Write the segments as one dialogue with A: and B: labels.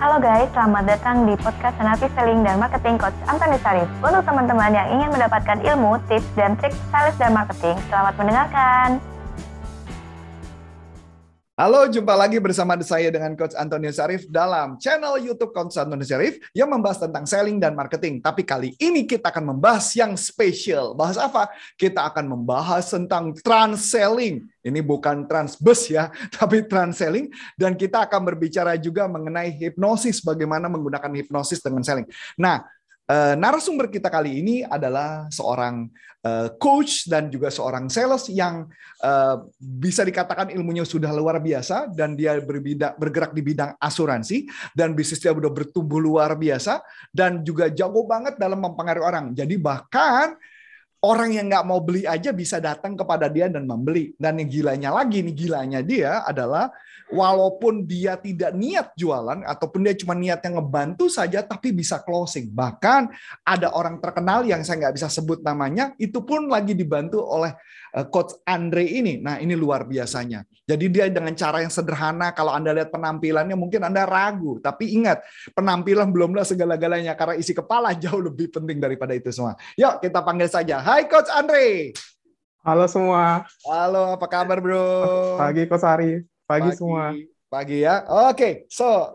A: Halo guys, selamat datang di podcast Senapi Selling dan Marketing Coach Antoni Sarif. Untuk teman-teman yang ingin mendapatkan ilmu, tips, dan trik sales dan marketing, selamat mendengarkan.
B: Halo, jumpa lagi bersama saya dengan Coach Antonio Sarif dalam channel YouTube Coach Antonio Sarif yang membahas tentang selling dan marketing. Tapi kali ini kita akan membahas yang spesial. Bahas apa? Kita akan membahas tentang trans selling. Ini bukan trans bus ya, tapi trans selling. Dan kita akan berbicara juga mengenai hipnosis, bagaimana menggunakan hipnosis dengan selling. Nah, Uh, narasumber kita kali ini adalah seorang uh, coach dan juga seorang sales yang uh, bisa dikatakan ilmunya sudah luar biasa dan dia berbidang, bergerak di bidang asuransi dan bisnisnya sudah bertumbuh luar biasa dan juga jago banget dalam mempengaruhi orang. Jadi bahkan orang yang nggak mau beli aja bisa datang kepada dia dan membeli. Dan yang gilanya lagi nih, gilanya dia adalah walaupun dia tidak niat jualan ataupun dia cuma niatnya ngebantu saja tapi bisa closing. Bahkan ada orang terkenal yang saya nggak bisa sebut namanya, itu pun lagi dibantu oleh eh, Coach Andre ini. Nah ini luar biasanya. Jadi dia dengan cara yang sederhana, kalau Anda lihat penampilannya mungkin Anda ragu. Tapi ingat, penampilan belumlah segala-galanya karena isi kepala jauh lebih penting daripada itu semua. Yuk kita panggil saja. Hai Coach Andre.
C: Halo semua.
B: Halo, apa kabar bro?
C: Pagi Coach Ari. Pagi, Pagi semua.
B: Pagi ya. Oke, okay. so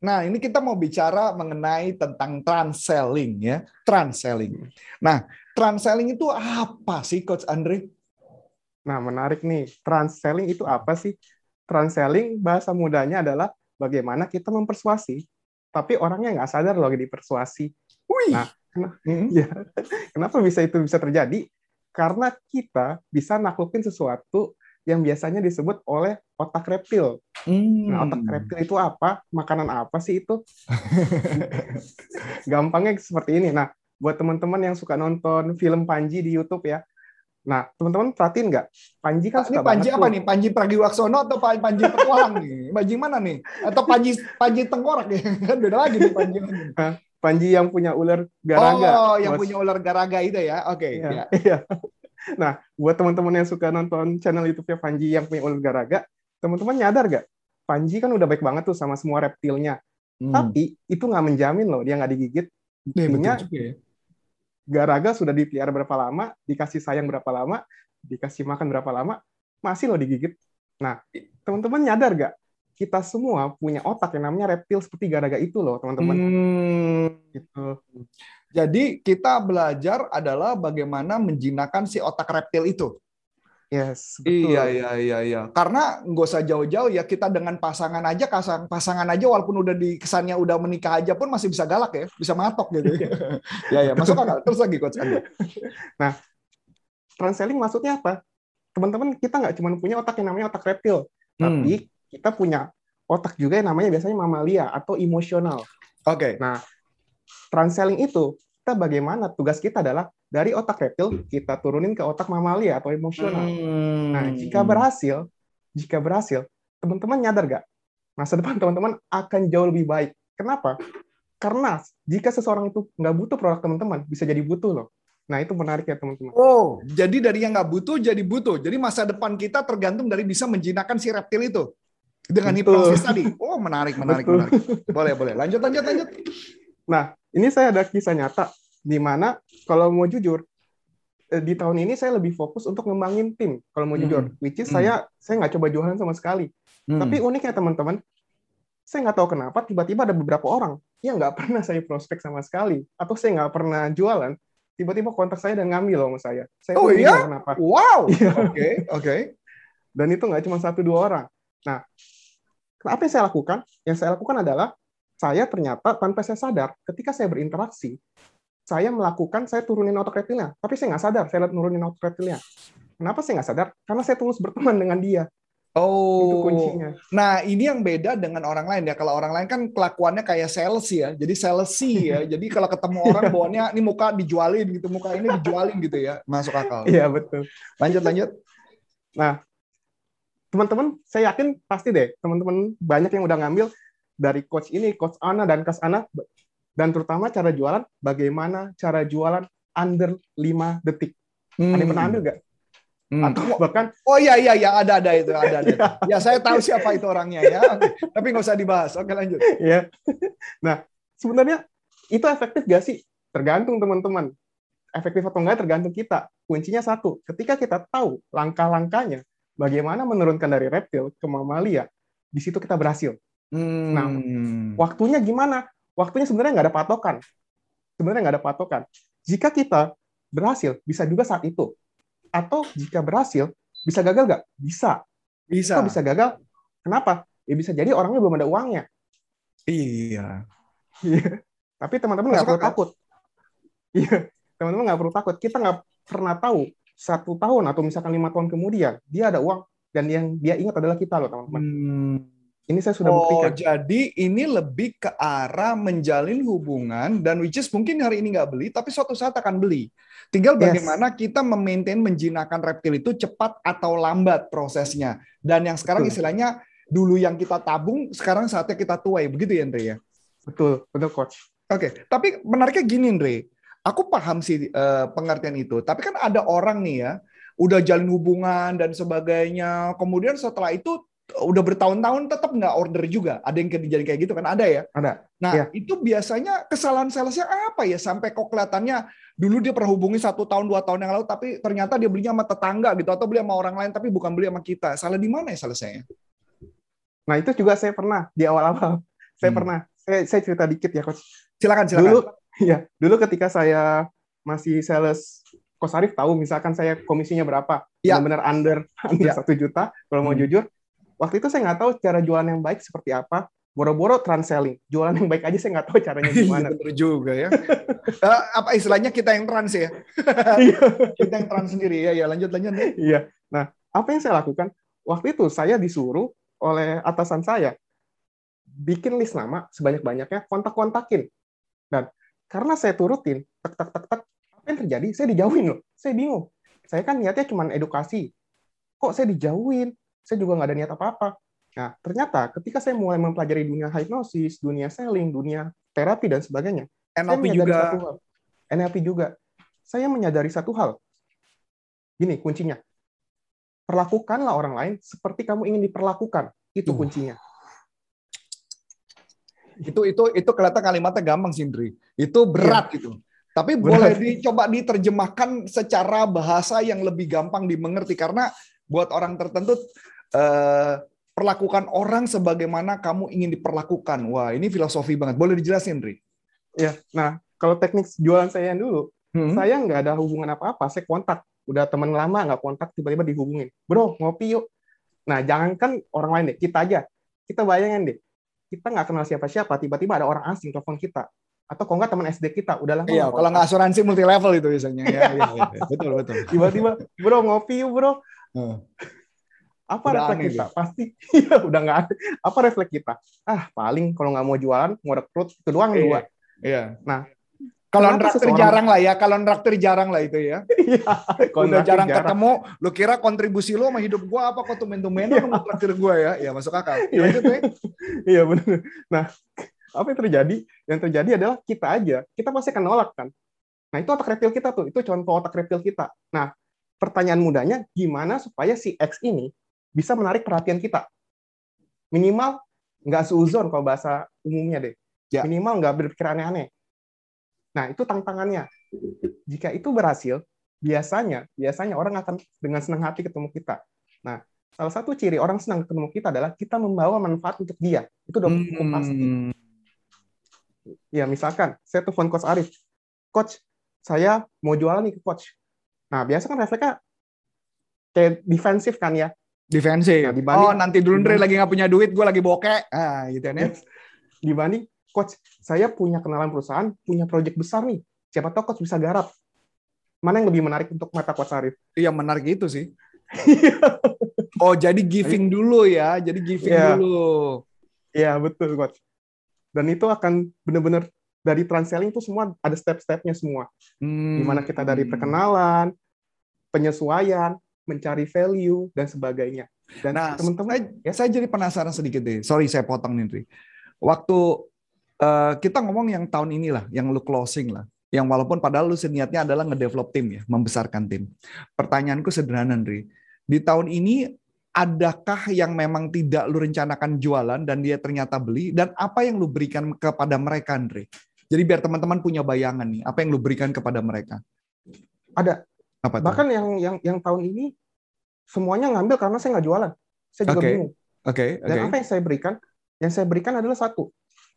B: Nah, ini kita mau bicara mengenai tentang trans selling ya, trans selling. Nah, trans selling itu apa sih Coach Andre?
C: Nah, menarik nih. Trans selling itu apa sih? Trans selling bahasa mudanya adalah bagaimana kita mempersuasi, tapi orangnya nggak sadar loh dipersuasi.
B: Wih.
C: Nah, hmm. ya, kenapa bisa itu bisa terjadi? Karena kita bisa naklukin sesuatu yang biasanya disebut oleh otak reptil. Hmm. Nah, otak reptil itu apa? Makanan apa sih itu? Gampangnya seperti ini. Nah, buat teman-teman yang suka nonton film Panji di YouTube ya, Nah, teman-teman perhatiin nggak? Panji kan
B: ini Panji apa tuh. nih? Panji Pragiwaksono atau Panji Petualang nih? Panji mana nih? Atau Panji Panji Tengkorak ya? Kan beda lagi nih Panji.
C: Panji yang punya ular garaga.
B: Oh, yang punya ular garaga itu ya. Oke. Okay,
C: iya. Ya. Iya. Nah, buat teman-teman yang suka nonton channel YouTube-nya Panji yang punya ular garaga, teman-teman nyadar gak? Panji kan udah baik banget tuh sama semua reptilnya. Hmm. Tapi itu nggak menjamin loh dia nggak digigit.
B: Ya, Buktinya ya,
C: Garaga sudah dipelihara berapa lama, dikasih sayang berapa lama, dikasih makan berapa lama, masih loh digigit. Nah, teman-teman nyadar gak? Kita semua punya otak yang namanya reptil seperti garaga itu loh, teman-teman. Hmm.
B: Gitu. Jadi kita belajar adalah bagaimana menjinakkan si otak reptil itu.
C: Yes,
B: betul. Iya, iya, iya, iya. Karena nggak usah jauh-jauh ya kita dengan pasangan aja, pasang pasangan aja walaupun udah di kesannya udah menikah aja pun masih bisa galak ya, bisa matok gitu. ya, ya, masuk akal. Terus lagi coach Andi.
C: Nah, transelling maksudnya apa? Teman-teman kita nggak cuma punya otak yang namanya otak reptil, hmm. tapi kita punya otak juga yang namanya biasanya mamalia atau emosional.
B: Oke. Okay.
C: Nah, transelling itu kita bagaimana tugas kita adalah dari otak reptil kita turunin ke otak mamalia atau emosional. Hmm. Nah, jika berhasil, jika berhasil, teman-teman nyadar gak? Masa depan teman-teman akan jauh lebih baik. Kenapa? Karena jika seseorang itu nggak butuh produk teman-teman, bisa jadi butuh loh. Nah, itu menarik ya teman-teman.
B: Oh, jadi dari yang nggak butuh jadi butuh. Jadi masa depan kita tergantung dari bisa menjinakkan si reptil itu dengan hipnosis tadi. Oh, menarik, menarik, Betul. menarik. Boleh, boleh. Lanjut, lanjut, lanjut.
C: Nah, ini saya ada kisah nyata di mana kalau mau jujur eh, di tahun ini saya lebih fokus untuk ngembangin tim kalau mau hmm. jujur, which is hmm. saya saya nggak coba jualan sama sekali. Hmm. Tapi uniknya teman-teman, saya nggak tahu kenapa tiba-tiba ada beberapa orang yang nggak pernah saya prospek sama sekali, atau saya nggak pernah jualan, tiba-tiba kontak saya dan ngambil loh sama saya. Saya
B: oh iya? Kenapa? Wow. Iya. Oke, oke. Okay, okay.
C: Dan itu nggak cuma satu dua orang. Nah, apa yang saya lakukan? Yang saya lakukan adalah saya ternyata tanpa saya sadar, ketika saya berinteraksi, saya melakukan, saya turunin otak reptilnya. Tapi saya nggak sadar, saya nurunin otak reptilnya. Kenapa saya nggak sadar? Karena saya tulus berteman dengan dia.
B: Oh, itu kuncinya. Nah, ini yang beda dengan orang lain ya. Kalau orang lain kan kelakuannya kayak sales ya. Jadi salesy ya. Jadi kalau ketemu orang bawaannya ini muka dijualin gitu, muka ini dijualin gitu ya. Masuk akal.
C: Iya, betul.
B: Lanjut, lanjut.
C: Nah, teman-teman saya yakin pasti deh teman-teman banyak yang udah ngambil dari coach ini coach Ana dan coach Ana dan terutama cara jualan bagaimana cara jualan under 5 detik hmm. ada yang pernah ambil nggak Hmm. Atau bahkan
B: Oh iya iya ya ada ada itu ada ada. ya. ya saya tahu siapa itu orangnya ya. Tapi nggak usah dibahas. Oke lanjut.
C: ya. Nah sebenarnya itu efektif gak sih? Tergantung teman-teman. Efektif atau enggak tergantung kita. Kuncinya satu. Ketika kita tahu langkah-langkahnya, bagaimana menurunkan dari reptil ke mamalia, di situ kita berhasil. Hmm. Nah, waktunya gimana? Waktunya sebenarnya nggak ada patokan. Sebenarnya nggak ada patokan. Jika kita berhasil, bisa juga saat itu atau jika berhasil bisa gagal nggak? Bisa. Bisa. Kok bisa gagal? Kenapa? Ya bisa jadi orangnya belum ada uangnya.
B: Iya.
C: Iya. Tapi teman-teman nggak perlu takut. Iya. Teman-teman nggak perlu takut. Kita nggak pernah tahu satu tahun atau misalkan lima tahun kemudian dia ada uang dan yang dia ingat adalah kita loh teman-teman. Hmm. Ini saya sudah
B: oh,
C: buktikan.
B: jadi ini lebih ke arah menjalin hubungan dan which is mungkin hari ini nggak beli, tapi suatu saat akan beli. Tinggal bagaimana yes. kita memaintain menjinakkan reptil itu cepat atau lambat prosesnya. Dan yang sekarang betul. istilahnya dulu yang kita tabung, sekarang saatnya kita tuai. Begitu ya, Andre ya?
C: Betul, betul coach.
B: Oke, okay. tapi menariknya gini, Andre. Aku paham sih uh, pengertian itu. Tapi kan ada orang nih ya, udah jalin hubungan dan sebagainya. Kemudian setelah itu udah bertahun-tahun tetap nggak order juga. Ada yang kejadian kayak gitu kan ada ya?
C: Ada.
B: Nah ya. itu biasanya kesalahan salesnya apa ya sampai kok kelihatannya dulu dia pernah hubungi satu tahun dua tahun yang lalu tapi ternyata dia belinya sama tetangga gitu atau beli sama orang lain tapi bukan beli sama kita. Salah di mana ya salesnya?
C: Nah itu juga saya pernah di awal-awal. Saya hmm. pernah. Saya, saya cerita dikit ya coach.
B: Silakan silakan.
C: Dulu ya dulu ketika saya masih sales Kos Arif tahu misalkan saya komisinya berapa, ya. benar-benar under under ya. satu juta. Kalau mau hmm. jujur, Waktu itu saya nggak tahu cara jualan yang baik seperti apa. Boro-boro trans-selling. Jualan yang baik aja saya nggak tahu caranya iya, gimana.
B: Bener juga ya. uh, apa istilahnya kita yang trans ya? Iya. kita yang trans sendiri ya. Ya lanjut lanjut.
C: Iya. Nah, apa yang saya lakukan? Waktu itu saya disuruh oleh atasan saya bikin list nama sebanyak-banyaknya, kontak-kontakin. Dan karena saya turutin, tak tak tak tak, apa yang terjadi? Saya dijauhin loh. Saya bingung. Saya kan niatnya cuma edukasi. Kok saya dijauhin? saya juga nggak ada niat apa-apa. Nah, ternyata ketika saya mulai mempelajari dunia hipnosis, dunia selling, dunia terapi dan sebagainya,
B: NLP juga.
C: Satu hal. NLP juga. Saya menyadari satu hal. Gini kuncinya. Perlakukanlah orang lain seperti kamu ingin diperlakukan. Itu uh. kuncinya.
B: Itu itu itu kelihatan kalimatnya gampang sih, Indri. Itu berat ya. itu. Tapi berat. boleh dicoba diterjemahkan secara bahasa yang lebih gampang dimengerti karena buat orang tertentu uh, perlakukan orang sebagaimana kamu ingin diperlakukan. Wah, ini filosofi banget. Boleh dijelasin, Ri?
C: Ya, nah kalau teknik jualan saya yang dulu, hmm. saya nggak ada hubungan apa-apa. Saya kontak, udah teman lama nggak kontak, tiba-tiba dihubungin. Bro, ngopi yuk. Nah, jangankan orang lain deh, kita aja. Kita bayangin deh, kita nggak kenal siapa-siapa, tiba-tiba ada orang asing telepon kita. Atau kalau nggak teman SD kita, udah lama.
B: Iya, kalau nggak asuransi multi level itu biasanya. ya, ya, ya, betul, betul.
C: Tiba-tiba, bro ngopi yuk bro. Apa udah refleks kita? Gitu. Pasti ya udah nggak ada. Apa refleks kita? Ah paling kalau nggak mau jualan, mau rekrut itu doang iya. dua.
B: Iya. Nah kalau nraktir jarang lah ya, kalau nraktir jarang lah itu ya. Iya, Udah jarang, jarang ketemu, lu kira kontribusi lu sama hidup gua apa kok tumen-tumen lu iya. traktir gua ya? Ya masuk akal.
C: Iya. Lanjut ya. Iya benar. Nah, apa yang terjadi? Yang terjadi adalah kita aja, kita pasti akan nolak kan. Nah, itu otak reptil kita tuh, itu contoh otak reptil kita. Nah, pertanyaan mudahnya gimana supaya si X ini bisa menarik perhatian kita. Minimal nggak seuzon kalau bahasa umumnya deh. Ya. Minimal nggak berpikir aneh-aneh. Nah, itu tantangannya. Jika itu berhasil, biasanya biasanya orang akan dengan senang hati ketemu kita. Nah, salah satu ciri orang senang ketemu kita adalah kita membawa manfaat untuk dia. Itu udah cukup hmm. pasti. Ya, misalkan saya telepon Coach Arif. Coach, saya mau jualan nih ke Coach. Nah, biasa kan refleksnya kayak defensif kan ya.
B: Defensif. Nah, dibanding, oh, nanti dulu Andre lagi nggak punya duit, gue lagi bokeh. Ah, gitu kan ya.
C: Dibanding, coach, saya punya kenalan perusahaan, punya proyek besar nih. Siapa tahu coach bisa garap. Mana yang lebih menarik untuk mata coach Arif?
B: Iya, menarik itu sih. oh, jadi giving dulu ya. Jadi giving yeah. dulu.
C: Iya, betul, coach. Dan itu akan benar-benar dari transelling itu semua ada step-stepnya semua. Hmm. Di mana kita dari perkenalan, penyesuaian, mencari value dan sebagainya. Dan
B: nah, teman-teman, ya saya jadi penasaran sedikit deh. Sorry saya potong nih, Waktu uh, kita ngomong yang tahun inilah, yang lu closing lah. Yang walaupun padahal lu niatnya adalah ngedevelop tim ya, membesarkan tim. Pertanyaanku sederhana, Andri. Di tahun ini adakah yang memang tidak lu rencanakan jualan dan dia ternyata beli dan apa yang lu berikan kepada mereka Andre? Jadi biar teman-teman punya bayangan nih, apa yang lu berikan kepada mereka?
C: Ada. Apa itu? Bahkan yang yang yang tahun ini semuanya ngambil karena saya nggak jualan. Saya juga okay. bingung.
B: Oke. Okay, okay.
C: Dan apa yang saya berikan? Yang saya berikan adalah satu.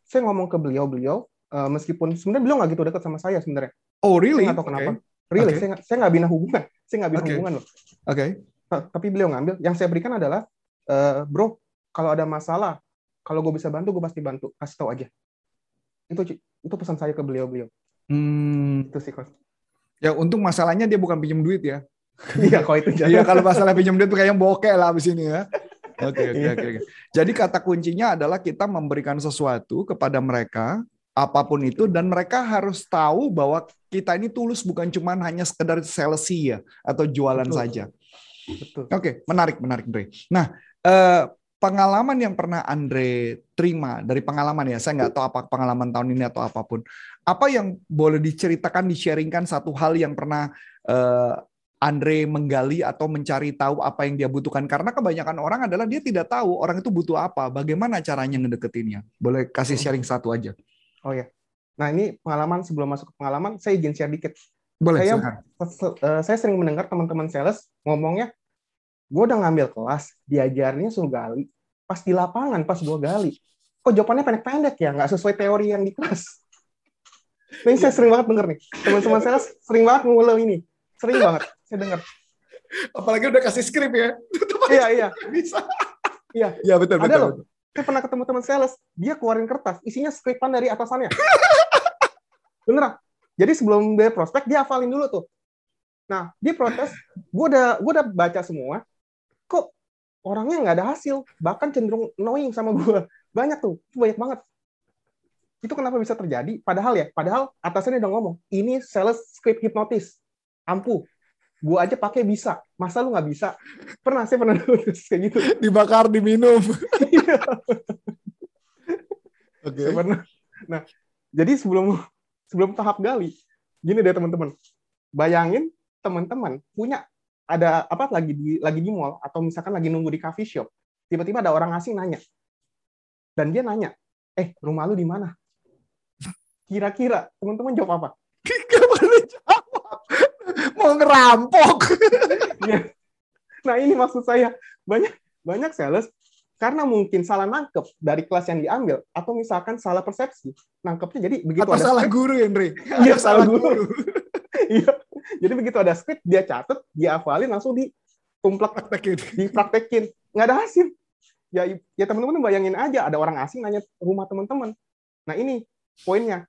C: Saya ngomong ke beliau-beliau, uh, meskipun sebenarnya beliau nggak gitu dekat sama saya sebenarnya.
B: Oh really?
C: Saya nggak tahu kenapa. Okay. Really, okay. saya saya nggak bina hubungan. Saya nggak bina okay. hubungan loh.
B: Oke. Okay
C: tapi beliau ngambil. Yang saya berikan adalah, e, bro, kalau ada masalah, kalau gue bisa bantu, gue pasti bantu. Kasih tahu aja. Itu itu pesan saya ke beliau-beliau.
B: Hmm. Itu sih, Coach. Ya, untung masalahnya dia bukan pinjam duit ya.
C: Iya, kalau itu
B: Iya, kalau masalah pinjam duit kayak bokeh lah abis ini ya. Oke, oke, oke. Jadi kata kuncinya adalah kita memberikan sesuatu kepada mereka, apa pun itu, dan mereka harus tahu bahwa kita ini tulus bukan cuma hanya sekedar salesy ya, atau jualan Betul. saja. Oke, okay, menarik, menarik, Andre. Nah, eh, pengalaman yang pernah Andre terima dari pengalaman ya, saya nggak tahu apa pengalaman tahun ini atau apa pun. Apa yang boleh diceritakan, di-sharingkan satu hal yang pernah eh, Andre menggali atau mencari tahu apa yang dia butuhkan karena kebanyakan orang adalah dia tidak tahu orang itu butuh apa, bagaimana caranya ngedeketinnya. Boleh kasih sharing satu aja.
C: Oh ya. Nah, ini pengalaman sebelum masuk ke pengalaman, saya izin share dikit.
B: Boleh,
C: saya, uh, saya sering mendengar teman-teman sales ngomongnya, gue udah ngambil kelas, diajarnya suruh gali. Pas di lapangan, pas gue gali, kok jawabannya pendek-pendek ya, nggak sesuai teori yang di kelas. Nah, ini saya sering banget denger nih. Teman-teman saya sering banget ngulang ini. Sering banget, saya dengar.
B: Apalagi udah kasih skrip ya.
C: iya, iya.
B: Bisa.
C: Iya,
B: iya betul,
C: Ada
B: betul.
C: Loh, saya pernah ketemu teman sales, dia keluarin kertas, isinya skripan dari atasannya. Beneran. Jadi sebelum dia prospek, dia hafalin dulu tuh. Nah, dia protes, gue udah gue udah baca semua, kok orangnya nggak ada hasil, bahkan cenderung annoying sama gue. Banyak tuh, banyak banget. Itu kenapa bisa terjadi? Padahal ya, padahal atasnya udah ngomong, ini sales script hipnotis, ampuh. Gue aja pakai bisa, masa lu nggak bisa? Pernah sih pernah nulis kayak gitu.
B: Dibakar, diminum. Iya.
C: Oke. Okay. Pernah. Nah, jadi sebelum sebelum tahap gali. Gini deh teman-teman. Bayangin teman-teman punya ada apa lagi di lagi di mall atau misalkan lagi nunggu di coffee shop. Tiba-tiba ada orang asing nanya. Dan dia nanya, "Eh, rumah lu di mana?" Kira-kira teman-teman jawab apa?
B: Mau ngerampok.
C: Iya. nah, ini maksud saya. Banyak banyak sales. Karena mungkin salah nangkep dari kelas yang diambil atau misalkan salah persepsi nangkepnya jadi begitu
B: atau ada salah script, guru Henry.
C: Iya salah guru. iya. Jadi begitu ada script dia catat dia hafalin langsung ditumplak praktekin. dipraktekin. Nggak ada hasil. Ya ya teman-teman bayangin aja ada orang asing nanya rumah teman-teman. Nah ini poinnya.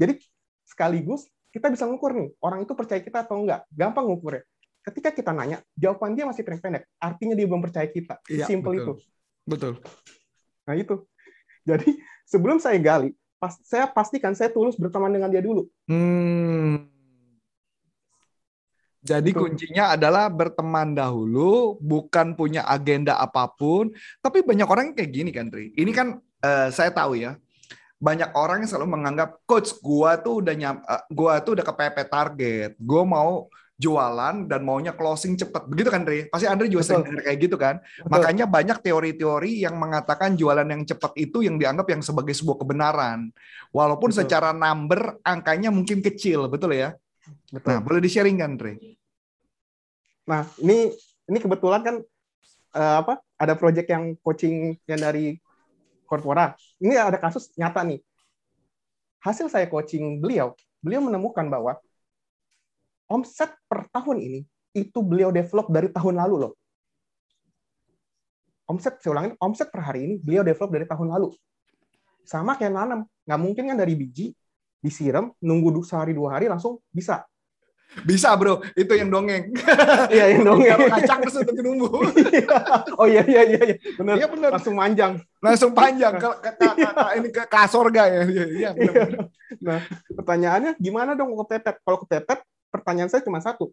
C: Jadi sekaligus kita bisa ngukur nih orang itu percaya kita atau enggak gampang ngukurnya ketika kita nanya jawaban dia masih pendek-pendek artinya dia belum percaya kita iya, simple itu
B: Betul.
C: Nah itu. Jadi sebelum saya gali, pas, saya pastikan saya tulus berteman dengan dia dulu.
B: Hmm. Jadi Betul. kuncinya adalah berteman dahulu, bukan punya agenda apa pun. Tapi banyak orang kayak gini kan, Tri. Ini kan uh, saya tahu ya. Banyak orang yang selalu menganggap coach gua tuh udah nyam, uh, gua tuh udah kepepet target. Gua mau jualan dan maunya closing cepat. Begitu kan, Ri? Pasti Andre juga Betul. sering kayak gitu kan. Betul. Makanya banyak teori-teori yang mengatakan jualan yang cepat itu yang dianggap yang sebagai sebuah kebenaran. Walaupun Betul. secara number angkanya mungkin kecil, betul ya? Betul. Nah, boleh di-sharing kan, Ri?
C: Nah, ini ini kebetulan kan uh, apa? Ada project yang coaching yang dari korporat. Ini ada kasus nyata nih. Hasil saya coaching beliau, beliau menemukan bahwa omset per tahun ini itu beliau develop dari tahun lalu loh. Omset, saya ulangin, omset per hari ini beliau develop dari tahun lalu. Sama kayak nanam. Nggak mungkin kan dari biji, disiram, nunggu sehari dua hari langsung bisa.
B: Bisa bro, itu yang dongeng.
C: Iya yang dongeng.
B: Kacang terus untuk nunggu.
C: oh iya iya iya, iya. benar. Iya benar. Langsung panjang.
B: Langsung panjang. Ke, ke, ke, ke, ini ke kasorga ya. Iya, iya,
C: iya. Nah pertanyaannya gimana dong kepepet? Kalau kepepet pertanyaan saya cuma satu.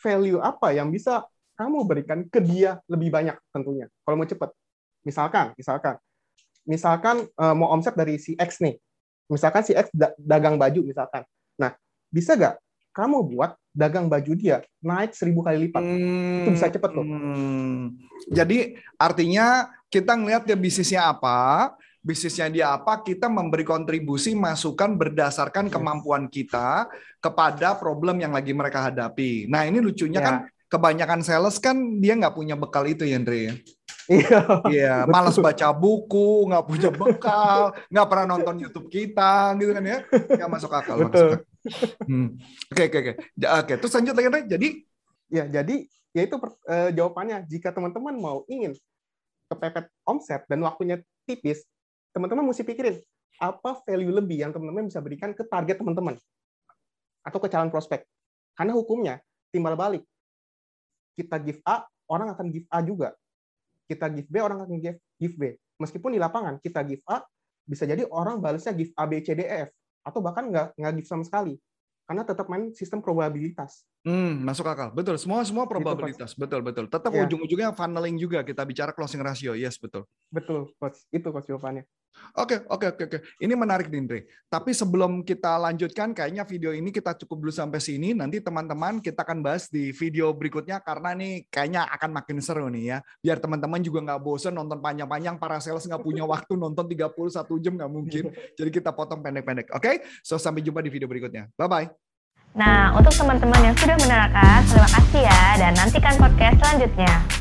C: Value apa yang bisa kamu berikan ke dia lebih banyak tentunya. Kalau mau cepat. Misalkan, misalkan, misalkan uh, mau omset dari si X nih. Misalkan si X dagang baju misalkan. Nah, bisa nggak kamu buat dagang baju dia naik seribu kali lipat. Hmm, itu bisa cepet loh. Hmm.
B: Jadi artinya kita ngelihat dia bisnisnya apa, bisnisnya dia apa, kita memberi kontribusi masukan berdasarkan yes. kemampuan kita kepada problem yang lagi mereka hadapi. Nah ini lucunya yeah. kan kebanyakan sales kan dia nggak punya bekal itu ya Andre. Iya. Iya, malas baca buku, nggak punya bekal, nggak pernah nonton YouTube kita, gitu kan ya? Nggak masuk akal. Betul. Hmm. Oke, oke, oke. Oke, terus lanjut lagi, Jadi,
C: ya, jadi ya itu uh, jawabannya. Jika teman-teman mau ingin kepepet omset dan waktunya tipis, teman-teman mesti pikirin apa value lebih yang teman-teman bisa berikan ke target teman-teman atau ke calon prospek. Karena hukumnya timbal balik. Kita give A, orang akan give A juga kita give B, orang akan give, give B. Meskipun di lapangan kita give A, bisa jadi orang balasnya give A, B, C, D, E, F. Atau bahkan nggak, nggak give sama sekali. Karena tetap main sistem probabilitas.
B: Hmm, masuk akal. Betul, semua semua gitu, probabilitas. Gitu, betul, betul. Tetap ya. ujung-ujungnya funneling juga kita bicara closing ratio. Yes, betul.
C: Betul, coach. Itu coach jawabannya.
B: Oke, oke, oke, oke. Ini menarik, Dindri. Tapi sebelum kita lanjutkan, kayaknya video ini kita cukup dulu sampai sini. Nanti teman-teman kita akan bahas di video berikutnya karena nih kayaknya akan makin seru nih ya. Biar teman-teman juga nggak bosen nonton panjang-panjang. Para sales nggak punya waktu nonton 31 jam nggak mungkin. Jadi kita potong pendek-pendek. Oke, so sampai jumpa di video berikutnya. Bye-bye.
A: Nah, untuk teman-teman yang sudah menerangkan, terima kasih ya, dan nantikan podcast selanjutnya.